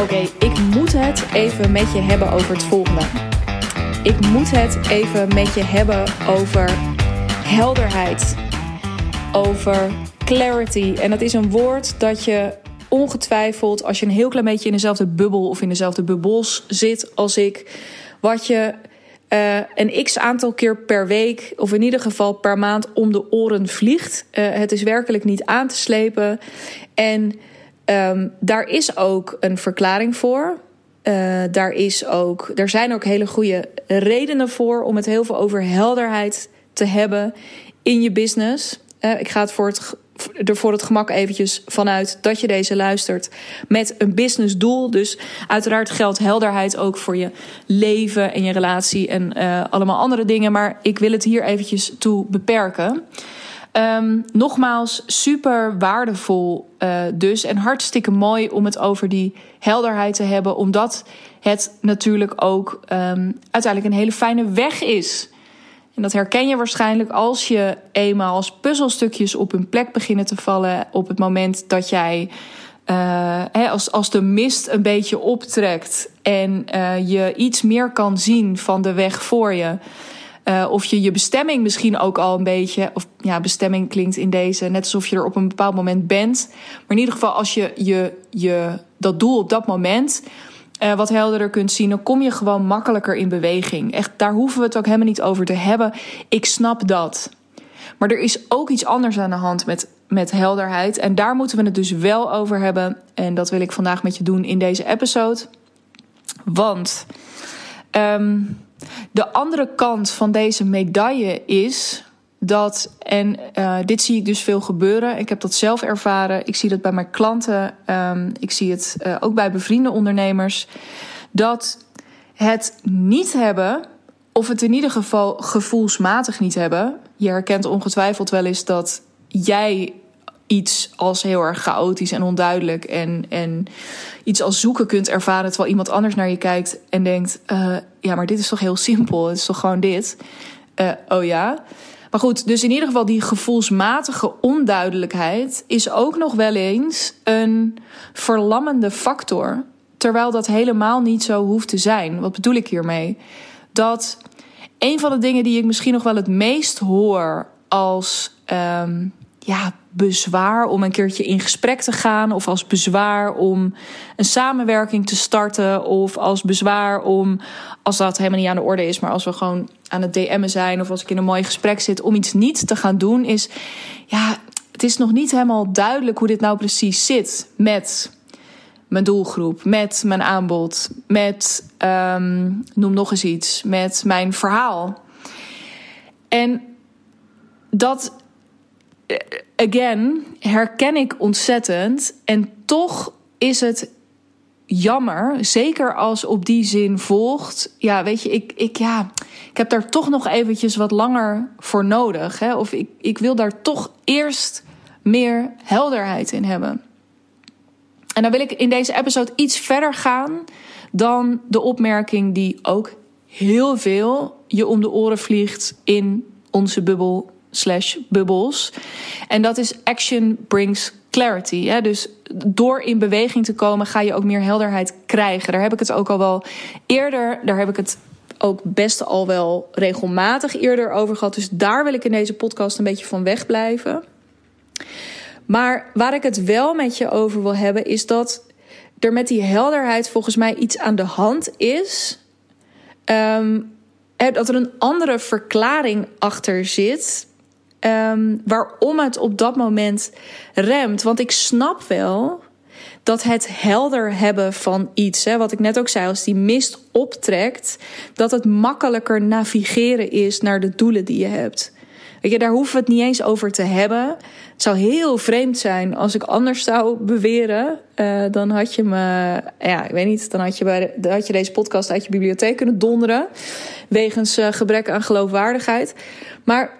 Oké, ik moet het even met je hebben over het volgende. Ik moet het even met je hebben over helderheid. Over clarity. En dat is een woord dat je ongetwijfeld, als je een heel klein beetje in dezelfde bubbel of in dezelfde bubbels zit als ik, wat je uh, een x aantal keer per week, of in ieder geval per maand, om de oren vliegt. Uh, het is werkelijk niet aan te slepen. En um, daar is ook een verklaring voor. Uh, daar, is ook, daar zijn ook hele goede redenen voor om het heel veel over helderheid te hebben in je business. ik ga het voor het er voor het gemak eventjes vanuit dat je deze luistert met een businessdoel. Dus uiteraard geldt helderheid ook voor je leven en je relatie en uh, allemaal andere dingen. Maar ik wil het hier eventjes toe beperken. Um, nogmaals, super waardevol uh, dus. En hartstikke mooi om het over die helderheid te hebben. Omdat het natuurlijk ook um, uiteindelijk een hele fijne weg is en dat herken je waarschijnlijk als je eenmaal als puzzelstukjes op hun plek beginnen te vallen. op het moment dat jij. Uh, als, als de mist een beetje optrekt en uh, je iets meer kan zien van de weg voor je. Uh, of je je bestemming misschien ook al een beetje. Of ja, bestemming klinkt in deze net alsof je er op een bepaald moment bent. Maar in ieder geval, als je, je, je dat doel op dat moment uh, wat helderder kunt zien, dan kom je gewoon makkelijker in beweging. Echt, daar hoeven we het ook helemaal niet over te hebben. Ik snap dat. Maar er is ook iets anders aan de hand met, met helderheid. En daar moeten we het dus wel over hebben. En dat wil ik vandaag met je doen in deze episode. Want um, de andere kant van deze medaille is dat, en uh, dit zie ik dus veel gebeuren. Ik heb dat zelf ervaren. Ik zie dat bij mijn klanten. Um, ik zie het uh, ook bij bevriende ondernemers. Dat het niet hebben, of het in ieder geval gevoelsmatig niet hebben. Je herkent ongetwijfeld wel eens dat jij iets als heel erg chaotisch en onduidelijk en, en iets als zoeken kunt ervaren terwijl iemand anders naar je kijkt en denkt: uh, ja, maar dit is toch heel simpel? Het is toch gewoon dit? Uh, oh ja. Maar goed, dus in ieder geval die gevoelsmatige onduidelijkheid is ook nog wel eens een verlammende factor. Terwijl dat helemaal niet zo hoeft te zijn. Wat bedoel ik hiermee? Dat een van de dingen die ik misschien nog wel het meest hoor als um, ja, bezwaar om een keertje in gesprek te gaan, of als bezwaar om een samenwerking te starten, of als bezwaar om, als dat helemaal niet aan de orde is, maar als we gewoon aan het DM'en zijn, of als ik in een mooi gesprek zit, om iets niet te gaan doen, is ja, het is nog niet helemaal duidelijk hoe dit nou precies zit met mijn doelgroep, met mijn aanbod, met, um, noem nog eens iets, met mijn verhaal. En dat again, herken ik ontzettend. En toch is het jammer, zeker als op die zin volgt. Ja, weet je, ik, ik, ja, ik heb daar toch nog eventjes wat langer voor nodig. Hè? Of ik, ik wil daar toch eerst meer helderheid in hebben. En dan wil ik in deze episode iets verder gaan dan de opmerking die ook heel veel je om de oren vliegt in onze bubbel slash bubbels. En dat is action brings clarity. Hè? Dus door in beweging te komen ga je ook meer helderheid krijgen. Daar heb ik het ook al wel eerder, daar heb ik het ook best al wel regelmatig eerder over gehad. Dus daar wil ik in deze podcast een beetje van wegblijven. Maar waar ik het wel met je over wil hebben, is dat er met die helderheid volgens mij iets aan de hand is. Um, dat er een andere verklaring achter zit um, waarom het op dat moment remt. Want ik snap wel dat het helder hebben van iets, hè, wat ik net ook zei, als die mist optrekt, dat het makkelijker navigeren is naar de doelen die je hebt. Weet je, daar hoeven we het niet eens over te hebben. Het zou heel vreemd zijn als ik anders zou beweren. Uh, dan had je me, ja, ik weet niet, dan had je, bij je deze podcast uit je bibliotheek kunnen donderen. Wegens uh, gebrek aan geloofwaardigheid. Maar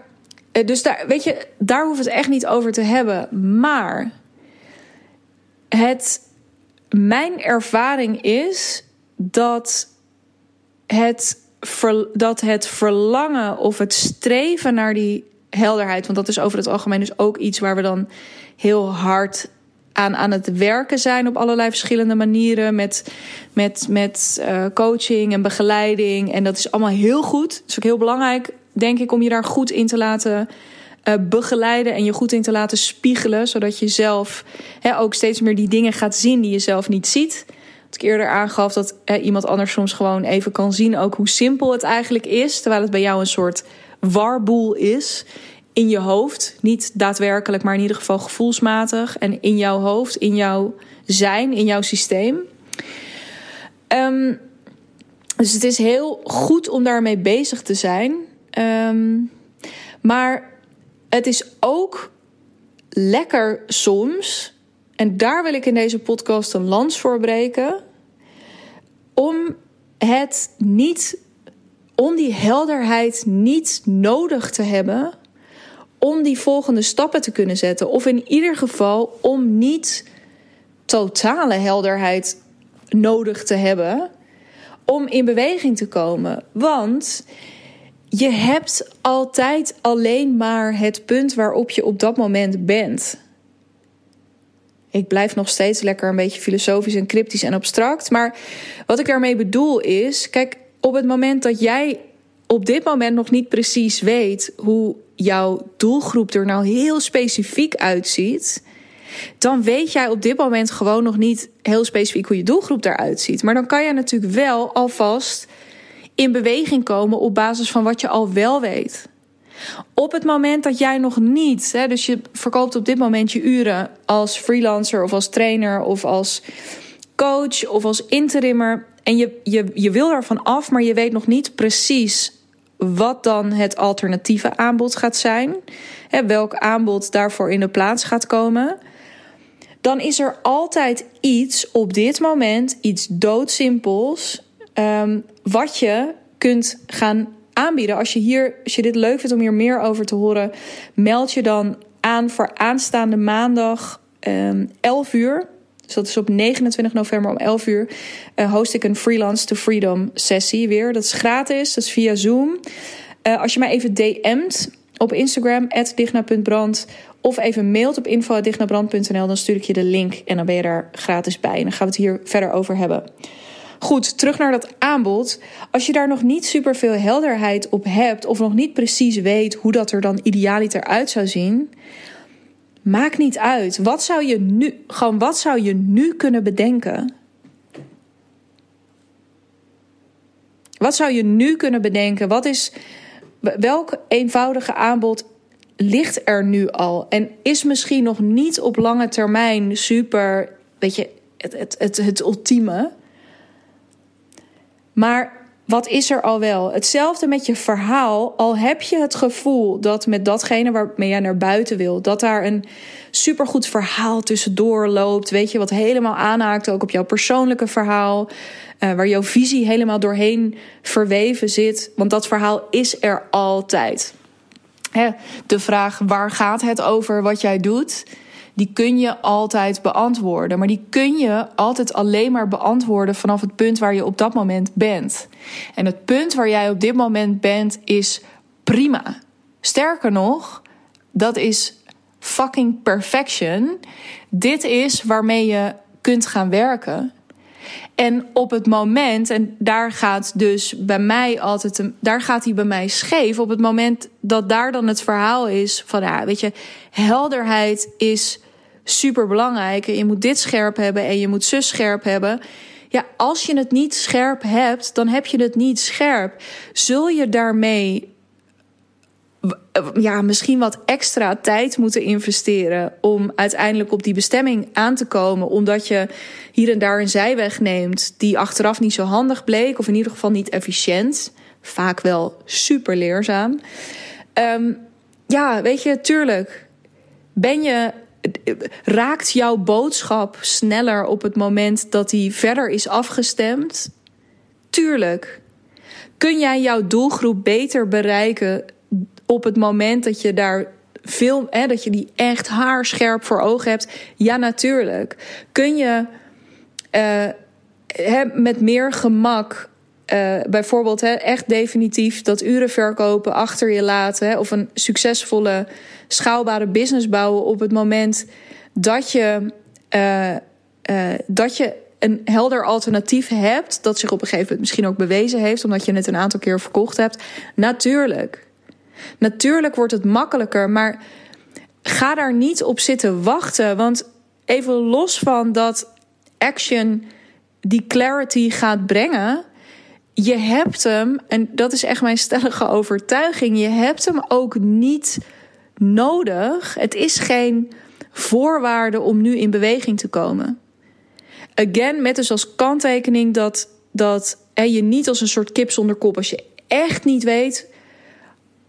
dus daar, weet je, daar hoeven we het echt niet over te hebben. Maar het, mijn ervaring is dat het, dat het verlangen of het streven naar die helderheid, want dat is over het algemeen dus ook iets waar we dan heel hard aan, het werken zijn op allerlei verschillende manieren. Met, met, met uh, coaching en begeleiding. En dat is allemaal heel goed. Het is ook heel belangrijk, denk ik, om je daar goed in te laten uh, begeleiden. En je goed in te laten spiegelen. Zodat je zelf hè, ook steeds meer die dingen gaat zien die je zelf niet ziet. Wat ik eerder aangaf dat uh, iemand anders soms gewoon even kan zien ook hoe simpel het eigenlijk is. Terwijl het bij jou een soort warboel is in je hoofd. Niet daadwerkelijk, maar in ieder geval gevoelsmatig. En in jouw hoofd, in jouw zijn, in jouw systeem. Um, dus het is heel goed om daarmee bezig te zijn. Um, maar het is ook lekker soms. En daar wil ik in deze podcast een lans voor breken. Om het niet, om die helderheid niet nodig te hebben om die volgende stappen te kunnen zetten. Of in ieder geval om niet totale helderheid nodig te hebben om in beweging te komen. Want je hebt altijd alleen maar het punt waarop je op dat moment bent. Ik blijf nog steeds lekker een beetje filosofisch en cryptisch en abstract. Maar wat ik daarmee bedoel is: kijk, op het moment dat jij op dit moment nog niet precies weet hoe jouw doelgroep er nou heel specifiek uitziet, dan weet jij op dit moment gewoon nog niet heel specifiek hoe je doelgroep eruit ziet. Maar dan kan je natuurlijk wel alvast in beweging komen op basis van wat je al wel weet. Op het moment dat jij nog niet, hè, dus je verkoopt op dit moment je uren als freelancer of als trainer of als coach of als interimmer. En je, je, je wil ervan af, maar je weet nog niet precies wat dan het alternatieve aanbod gaat zijn, hè, welk aanbod daarvoor in de plaats gaat komen, dan is er altijd iets op dit moment, iets doodsimpels, um, wat je kunt gaan aanbieden. Als je, hier, als je dit leuk vindt om hier meer over te horen, meld je dan aan voor aanstaande maandag um, 11 uur. Dus dat is op 29 november om 11 uur. Uh, host ik een Freelance to Freedom sessie weer. Dat is gratis, dat is via Zoom. Uh, als je mij even DM't op Instagram, digna.brand. Of even mailt op info.dignabrand.nl, dan stuur ik je de link en dan ben je daar gratis bij. En dan gaan we het hier verder over hebben. Goed, terug naar dat aanbod. Als je daar nog niet super veel helderheid op hebt, of nog niet precies weet hoe dat er dan idealiter uit zou zien, Maakt niet uit. Wat zou je nu, gewoon wat zou je nu kunnen bedenken? Wat zou je nu kunnen bedenken? Wat is, welk eenvoudige aanbod ligt er nu al? En is misschien nog niet op lange termijn super, weet je, het, het, het, het ultieme. Maar wat is er al wel? Hetzelfde met je verhaal. Al heb je het gevoel dat met datgene waarmee jij naar buiten wil, dat daar een supergoed verhaal tussendoor loopt. Weet je, wat helemaal aanhaakt ook op jouw persoonlijke verhaal. Uh, waar jouw visie helemaal doorheen verweven zit. Want dat verhaal is er altijd. Hè, de vraag waar gaat het over wat jij doet? Die kun je altijd beantwoorden. Maar die kun je altijd alleen maar beantwoorden vanaf het punt waar je op dat moment bent. En het punt waar jij op dit moment bent is prima. Sterker nog, dat is fucking perfection. Dit is waarmee je kunt gaan werken. En op het moment, en daar gaat dus bij mij altijd, een, daar gaat hij bij mij scheef. Op het moment dat daar dan het verhaal is van, ja, weet je, helderheid is super belangrijk. Je moet dit scherp hebben en je moet zus scherp hebben. Ja, als je het niet scherp hebt, dan heb je het niet scherp. Zul je daarmee ja, misschien wat extra tijd moeten investeren om uiteindelijk op die bestemming aan te komen, omdat je hier en daar een zijweg neemt die achteraf niet zo handig bleek, of in ieder geval niet efficiënt, vaak wel super leerzaam. Um, ja, weet je, tuurlijk. Ben je raakt jouw boodschap sneller op het moment dat die verder is afgestemd? Tuurlijk. Kun jij jouw doelgroep beter bereiken op het moment dat je daar veel, hè, dat je die echt haarscherp voor ogen hebt? Ja, natuurlijk. Kun je uh, met meer gemak uh, bijvoorbeeld hè, echt definitief dat uren verkopen achter je laten. Hè, of een succesvolle schaalbare business bouwen op het moment dat je uh, dat je een helder alternatief hebt, dat zich op een gegeven moment misschien ook bewezen heeft, omdat je het een aantal keer verkocht hebt. Natuurlijk. Natuurlijk wordt het makkelijker, maar ga daar niet op zitten wachten. Want even los van dat action die clarity gaat brengen. Je hebt hem, en dat is echt mijn stellige overtuiging, je hebt hem ook niet nodig. Het is geen voorwaarde om nu in beweging te komen. Again, met dus als kanttekening dat, dat je niet als een soort kip zonder kop, als je echt niet weet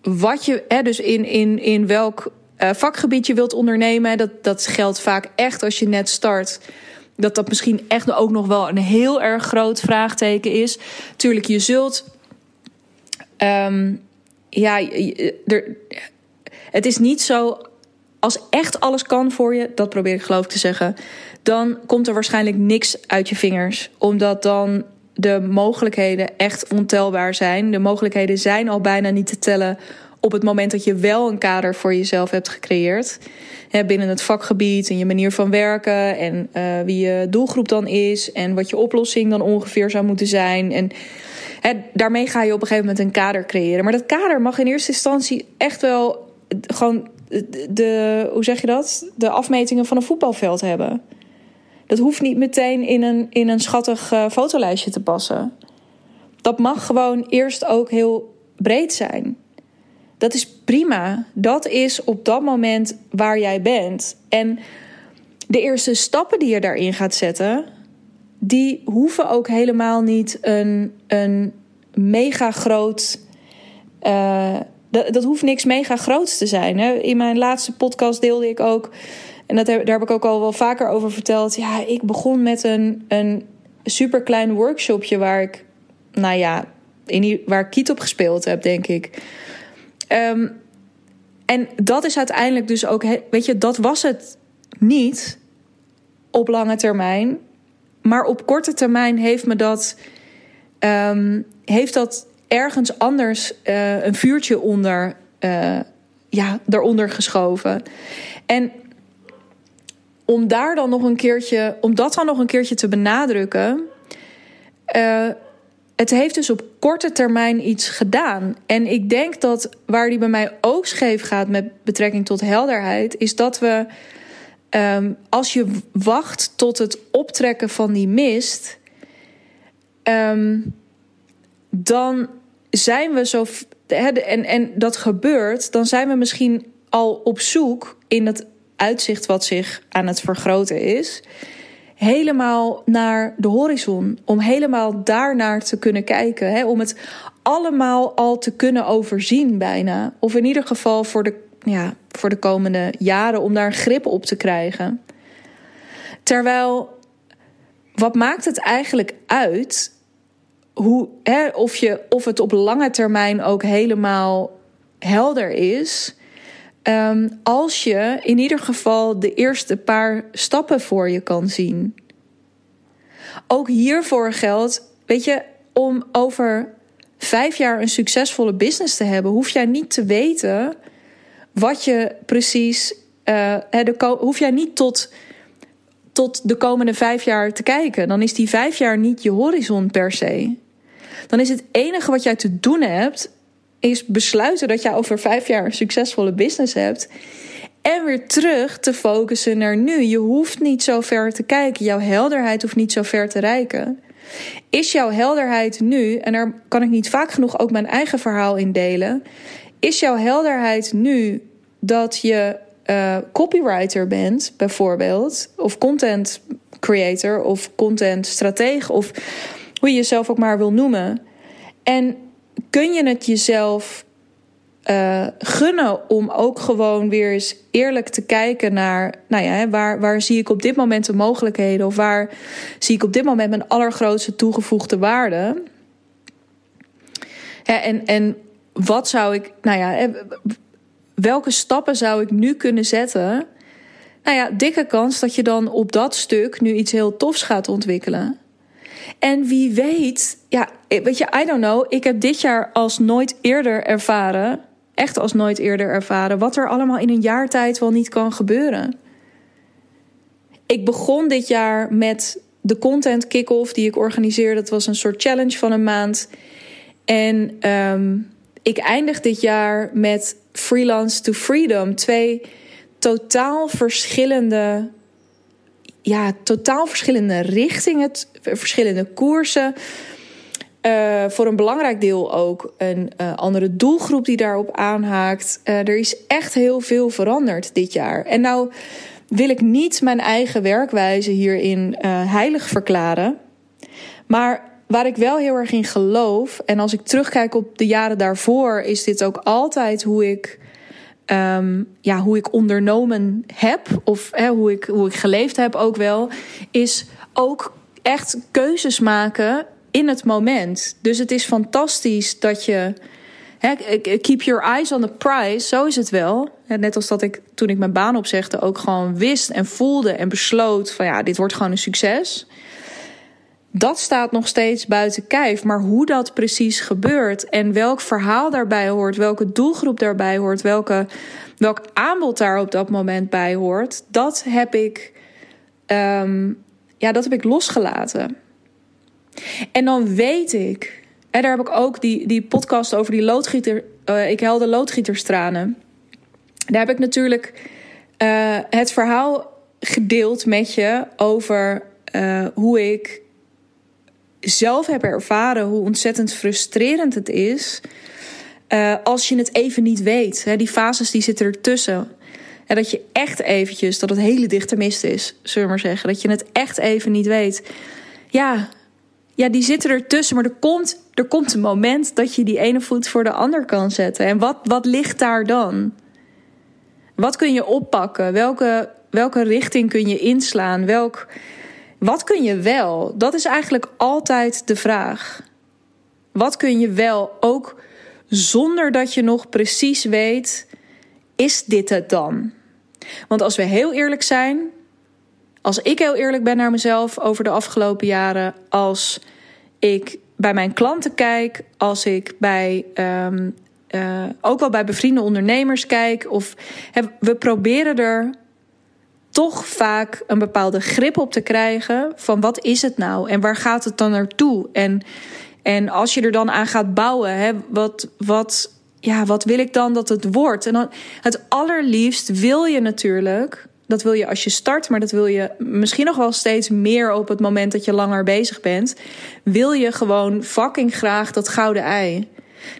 wat je, hè, dus in, in, in welk uh, vakgebied je wilt ondernemen. Dat, dat geldt vaak echt als je net start. Dat dat misschien echt ook nog wel een heel erg groot vraagteken is. Tuurlijk, je zult. Um, ja, er, het is niet zo. Als echt alles kan voor je, dat probeer ik geloof ik te zeggen. Dan komt er waarschijnlijk niks uit je vingers. Omdat dan de mogelijkheden echt ontelbaar zijn. De mogelijkheden zijn al bijna niet te tellen op het moment dat je wel een kader voor jezelf hebt gecreëerd. Hè, binnen het vakgebied en je manier van werken en uh, wie je doelgroep dan is en wat je oplossing dan ongeveer zou moeten zijn. En hè, daarmee ga je op een gegeven moment een kader creëren. Maar dat kader mag in eerste instantie echt wel gewoon de, hoe zeg je dat? De afmetingen van een voetbalveld hebben. Dat hoeft niet meteen in een, in een schattig fotolijstje te passen. Dat mag gewoon eerst ook heel breed zijn. Dat is prima. Dat is op dat moment waar jij bent. En de eerste stappen die je daarin gaat zetten, die hoeven ook helemaal niet een, een mega groot. Uh, dat, dat hoeft niks mega groots te zijn. Hè? In mijn laatste podcast deelde ik ook, en dat heb, daar heb ik ook al wel vaker over verteld. Ja, ik begon met een, een super klein workshopje waar ik, nou ja, in, waar ik kiet op gespeeld heb, denk ik. Um, en dat is uiteindelijk dus ook, weet je, dat was het niet op lange termijn. Maar op korte termijn heeft me dat, um, heeft dat ergens anders uh, een vuurtje onder, uh, ja, eronder geschoven. En om daar dan nog een keertje, om dat dan nog een keertje te benadrukken. Uh, het heeft dus op korte termijn iets gedaan. En ik denk dat waar die bij mij ook scheef gaat met betrekking tot helderheid, is dat we, um, als je wacht tot het optrekken van die mist, um, dan zijn we zo. En, en dat gebeurt, dan zijn we misschien al op zoek in het uitzicht wat zich aan het vergroten is helemaal naar de horizon. Om helemaal daarnaar te kunnen kijken. Hè? Om het allemaal al te kunnen overzien bijna. Of in ieder geval voor de, ja, voor de komende jaren om daar een grip op te krijgen. Terwijl, wat maakt het eigenlijk uit hoe, hè, of, je, of het op lange termijn ook helemaal helder is. Um, als je in ieder geval de eerste paar stappen voor je kan zien. Ook hiervoor geldt, weet je, om over vijf jaar een succesvolle business te hebben, hoef jij niet te weten wat je precies. Uh, de, hoef jij niet tot, tot de komende vijf jaar te kijken. Dan is die vijf jaar niet je horizon per se. Dan is het enige wat jij te doen hebt, is besluiten dat jij over vijf jaar een succesvolle business hebt. En weer terug te focussen naar nu. Je hoeft niet zo ver te kijken. Jouw helderheid hoeft niet zo ver te reiken. Is jouw helderheid nu, en daar kan ik niet vaak genoeg ook mijn eigen verhaal in delen. Is jouw helderheid nu dat je uh, copywriter bent, bijvoorbeeld, of content creator of content stratege, of hoe je jezelf ook maar wil noemen. En kun je het jezelf uh, gunnen om ook gewoon weer eens eerlijk te kijken naar, nou ja, waar, waar zie ik op dit moment de mogelijkheden of waar zie ik op dit moment mijn allergrootste toegevoegde waarde? en, en wat zou ik, nou ja, welke stappen zou ik nu kunnen zetten? Nou ja, dikke kans dat je dan op dat stuk nu iets heel tofs gaat ontwikkelen. En wie weet, ja, weet je, I don't know. Ik heb dit jaar als nooit eerder ervaren, echt als nooit eerder ervaren, wat er allemaal in een jaar tijd wel niet kan gebeuren. Ik begon dit jaar met de content kick-off die ik organiseerde. Dat was een soort challenge van een maand. En ehm, ik eindig dit jaar met Freelance to Freedom. Twee totaal verschillende, ja, totaal verschillende richtingen, verschillende koersen. Uh, voor een belangrijk deel ook een uh, andere doelgroep die daarop aanhaakt. Uh, er is echt heel veel veranderd dit jaar. En nou wil ik niet mijn eigen werkwijze hierin heilig verklaren. Maar waar ik wel heel erg in geloof, en als ik terugkijk op de jaren daarvoor, is dit ook altijd hoe ik um, ja, hoe ik ondernomen heb, of hè, hoe, ik, hoe ik geleefd heb ook wel, is ook echt keuzes maken in het moment. Dus het is fantastisch dat je. Hè, keep your eyes on the prize, zo is het wel. Net als dat ik toen ik mijn baan opzegde ook gewoon wist en voelde en besloot van ja, dit wordt gewoon een succes dat staat nog steeds buiten kijf. Maar hoe dat precies gebeurt en welk verhaal daarbij hoort, welke doelgroep daarbij hoort, welke, welk aanbod daar op dat moment bij hoort, dat heb ik, um, ja, dat heb ik losgelaten. En dan weet ik, en daar heb ik ook die, die podcast over die loodgieter, uh, ik helde loodgieterstranen. Daar heb ik natuurlijk uh, het verhaal gedeeld met je over uh, hoe ik zelf heb ervaren hoe ontzettend frustrerend het is. Uh, als je het even niet weet. Hè, die fases die zitten ertussen. En dat je echt eventjes, dat het hele dichte mist is, zullen we maar zeggen. Dat je het echt even niet weet. Ja, ja die zitten ertussen. Maar er komt, er komt een moment dat je die ene voet voor de ander kan zetten. En wat, wat ligt daar dan? Wat kun je oppakken? Welke, welke richting kun je inslaan? Welk wat kun je wel? Dat is eigenlijk altijd de vraag. Wat kun je wel ook zonder dat je nog precies weet, is dit het dan? Want als we heel eerlijk zijn, als ik heel eerlijk ben naar mezelf over de afgelopen jaren, als ik bij mijn klanten kijk, als ik bij um, uh, ook wel bij bevriende ondernemers kijk, of we proberen er toch vaak een bepaalde grip op te krijgen van wat is het nou en waar gaat het dan naartoe? En, en als je er dan aan gaat bouwen, hè, wat, wat, ja, wat wil ik dan dat het wordt? En dan, het allerliefst wil je natuurlijk, dat wil je als je start, maar dat wil je misschien nog wel steeds meer op het moment dat je langer bezig bent, wil je gewoon fucking graag dat gouden ei.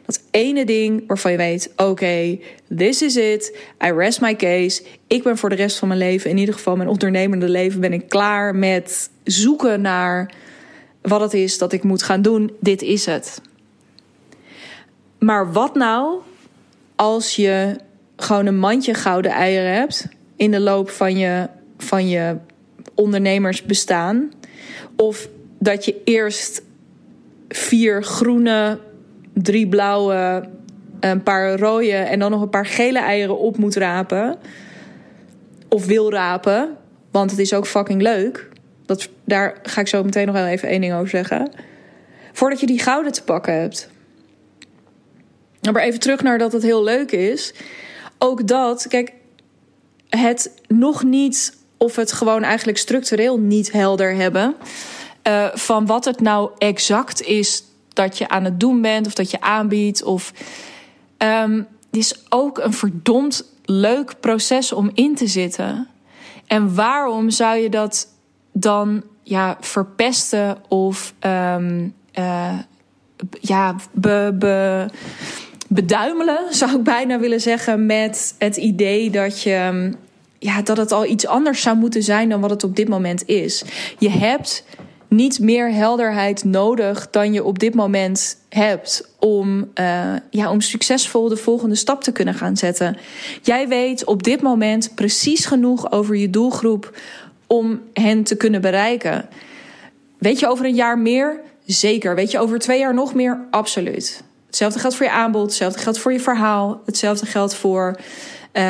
Dat ene ding waarvan je weet: oké, this is it. I rest my case. Ik ben voor de rest van mijn leven, in ieder geval mijn ondernemende leven, ben ik klaar met zoeken naar wat het is dat ik moet gaan doen. Dit is het. Maar wat nou als je gewoon een mandje gouden eieren hebt in de loop van je, van je ondernemersbestaan? Of dat je eerst vier groene drie blauwe, een paar rode en dan nog een paar gele eieren op moet rapen. Of wil rapen, want het is ook fucking leuk. Dat, daar ga ik zo meteen nog wel even één ding over zeggen. Voordat je die gouden te pakken hebt. Maar even terug naar dat het heel leuk is. Ook dat, kijk, het nog niet of het gewoon eigenlijk structureel niet helder hebben. Uh, van wat het nou exact is dat je aan het doen bent of dat je aanbiedt. Of, um, het is ook een verdomd leuk proces om in te zitten. En waarom zou je dat dan ja, verpesten of um, uh, ja, be, beduimelen, zou ik bijna willen zeggen, met het idee dat je. Ja, dat het al iets anders zou moeten zijn dan wat het op dit moment is. Je hebt niet meer helderheid nodig dan je op dit moment hebt om, uh, ja, om succesvol de volgende stap te kunnen gaan zetten. Jij weet op dit moment precies genoeg over je doelgroep om hen te kunnen bereiken. Weet je over een jaar meer? Zeker. Weet je over twee jaar nog meer? Absoluut. Hetzelfde geldt voor je aanbod, hetzelfde geldt voor je verhaal, hetzelfde geldt voor uh,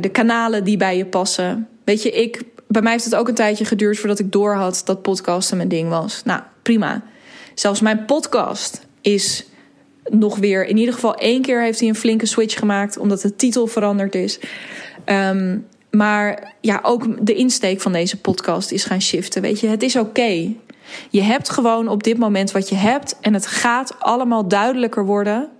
de kanalen die bij je passen. Weet je, ik bij mij heeft het ook een tijdje geduurd voordat ik doorhad dat podcasten mijn ding was. Nou, prima. Zelfs mijn podcast is nog weer. In ieder geval één keer heeft hij een flinke switch gemaakt, omdat de titel veranderd is. Um, maar ja, ook de insteek van deze podcast is gaan shiften. Weet je, het is oké. Je hebt gewoon op dit moment wat je hebt en het gaat allemaal duidelijker worden.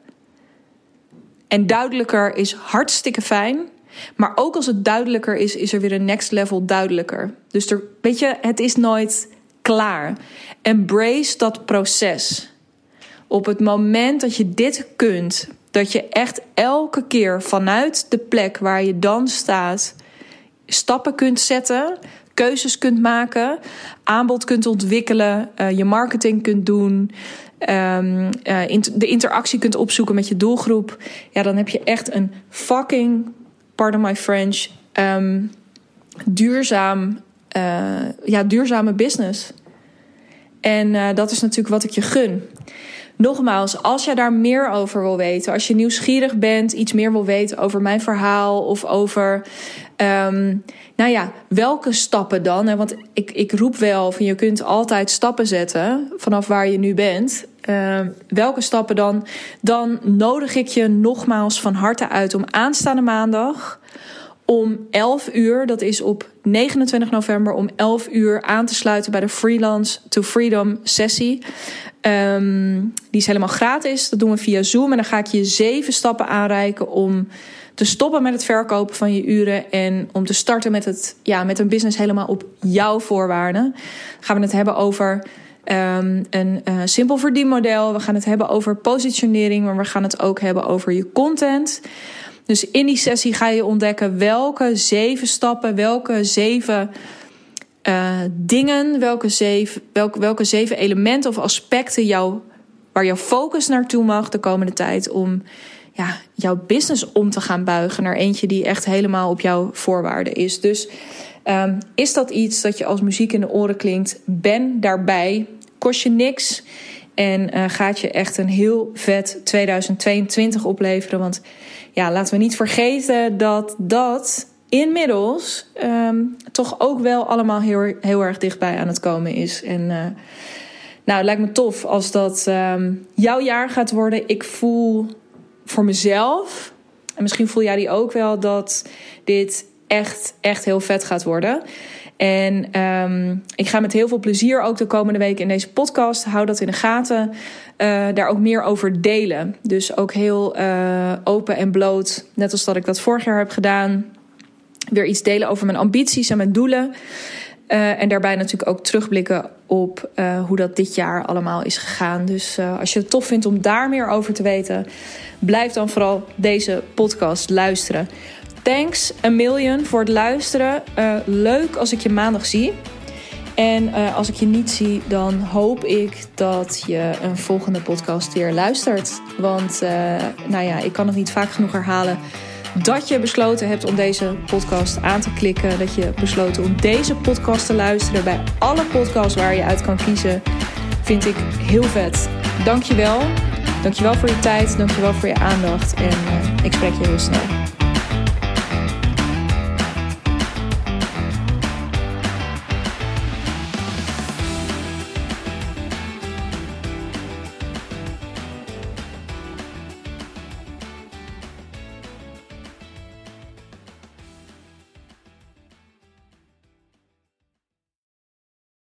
En duidelijker is hartstikke fijn. Maar ook als het duidelijker is, is er weer een next level duidelijker. Dus er, weet je, het is nooit klaar. Embrace dat proces. Op het moment dat je dit kunt, dat je echt elke keer vanuit de plek waar je dan staat, stappen kunt zetten, keuzes kunt maken, aanbod kunt ontwikkelen, uh, je marketing kunt doen, um, uh, de interactie kunt opzoeken met je doelgroep, ja, dan heb je echt een fucking, pardon my French, um, duurzaam, uh, ja, duurzame business. En dat is natuurlijk wat ik je gun. Nogmaals, als jij daar meer over wil weten, als je nieuwsgierig bent, iets meer wil weten over mijn verhaal of over, um, nou ja, welke stappen dan? Want ik, ik roep wel van je kunt altijd stappen zetten vanaf waar je nu bent. Um, welke stappen dan? Dan nodig ik je nogmaals van harte uit om aanstaande maandag om 11 uur, dat is op 29 november, om 11 uur aan te sluiten bij de Freelance to Freedom sessie. Um, die is helemaal gratis. Dat doen we via Zoom. En dan ga ik je zeven stappen aanreiken om te stoppen met het verkopen van je uren. En om te starten met, het, ja, met een business helemaal op jouw voorwaarden. Gaan we het hebben over um, een uh, simpel verdienmodel. We gaan het hebben over positionering. Maar we gaan het ook hebben over je content. Dus in die sessie ga je ontdekken welke zeven stappen, welke zeven uh, dingen, welke zeven, welke, welke zeven elementen of aspecten jou, waar jouw focus naartoe mag de komende tijd om ja, jouw business om te gaan buigen naar eentje die echt helemaal op jouw voorwaarden is. Dus um, is dat iets dat je als muziek in de oren klinkt? Ben daarbij. Kost je niks. En uh, gaat je echt een heel vet 2022 opleveren. Want ja, laten we niet vergeten dat dat inmiddels um, toch ook wel allemaal heel, heel erg dichtbij aan het komen is. En uh, nou, het lijkt me tof als dat um, jouw jaar gaat worden. Ik voel voor mezelf, en misschien voel jij die ook wel, dat dit echt, echt heel vet gaat worden. En um, ik ga met heel veel plezier ook de komende weken in deze podcast, hou dat in de gaten, uh, daar ook meer over delen. Dus ook heel uh, open en bloot, net als dat ik dat vorig jaar heb gedaan weer iets delen over mijn ambities en mijn doelen. Uh, en daarbij natuurlijk ook terugblikken op hoe dat dit jaar allemaal is gegaan. Dus als je het tof vindt om daar meer over te weten, blijf dan vooral deze podcast luisteren. Thanks a million voor het luisteren. leuk als ik je maandag zie. En als ik je niet zie, dan hoop ik dat je een volgende podcast weer luistert. Want nou ja, ik kan het niet vaak genoeg herhalen dat je besloten hebt om deze podcast aan te klikken. Dat je besloten om deze podcast te luisteren bij alle podcasts waar je uit kan kiezen. Vind ik heel vet. Dankjewel. Dankjewel voor je tijd. Dankjewel voor je aandacht. En ik spreek je heel snel.